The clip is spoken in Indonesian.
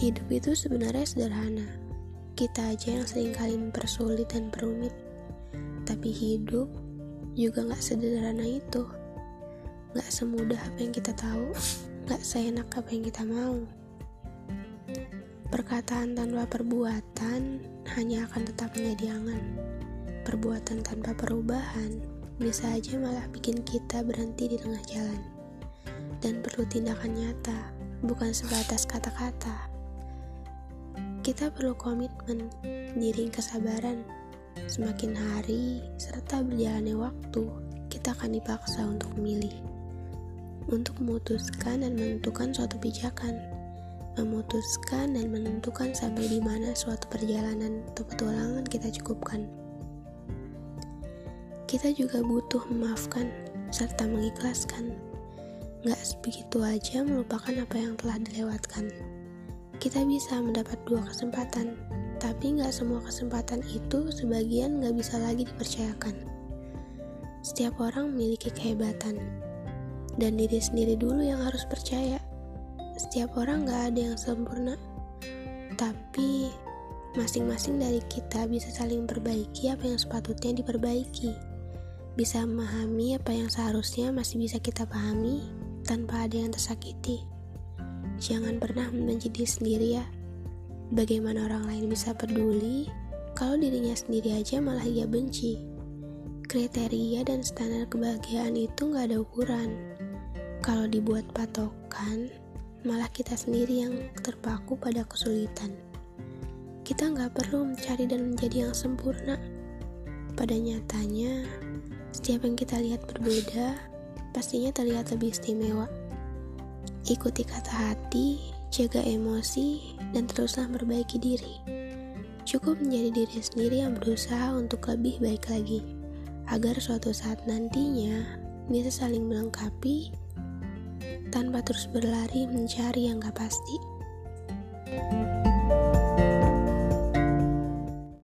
Hidup itu sebenarnya sederhana. Kita aja yang sering kali mempersulit dan perumit. Tapi hidup juga gak sederhana itu. Gak semudah apa yang kita tahu, gak seenak apa yang kita mau. Perkataan tanpa perbuatan hanya akan tetap menjadi angan. Perbuatan tanpa perubahan bisa aja malah bikin kita berhenti di tengah jalan. Dan perlu tindakan nyata, bukan sebatas kata-kata. Kita perlu komitmen, diri kesabaran. Semakin hari, serta berjalannya waktu, kita akan dipaksa untuk memilih. Untuk memutuskan dan menentukan suatu pijakan. Memutuskan dan menentukan sampai di mana suatu perjalanan atau petualangan kita cukupkan. Kita juga butuh memaafkan serta mengikhlaskan. Gak begitu aja melupakan apa yang telah dilewatkan. Kita bisa mendapat dua kesempatan, tapi nggak semua kesempatan itu sebagian nggak bisa lagi dipercayakan. Setiap orang memiliki kehebatan, dan diri sendiri dulu yang harus percaya. Setiap orang nggak ada yang sempurna, tapi masing-masing dari kita bisa saling perbaiki apa yang sepatutnya diperbaiki. Bisa memahami apa yang seharusnya masih bisa kita pahami tanpa ada yang tersakiti. Jangan pernah membenci diri sendiri ya. Bagaimana orang lain bisa peduli kalau dirinya sendiri aja malah ia benci? Kriteria dan standar kebahagiaan itu nggak ada ukuran. Kalau dibuat patokan, malah kita sendiri yang terpaku pada kesulitan. Kita nggak perlu mencari dan menjadi yang sempurna. Pada nyatanya, setiap yang kita lihat berbeda, pastinya terlihat lebih istimewa. Ikuti kata hati, jaga emosi, dan teruslah memperbaiki diri. Cukup menjadi diri sendiri yang berusaha untuk lebih baik lagi, agar suatu saat nantinya bisa saling melengkapi tanpa terus berlari mencari yang gak pasti. thank you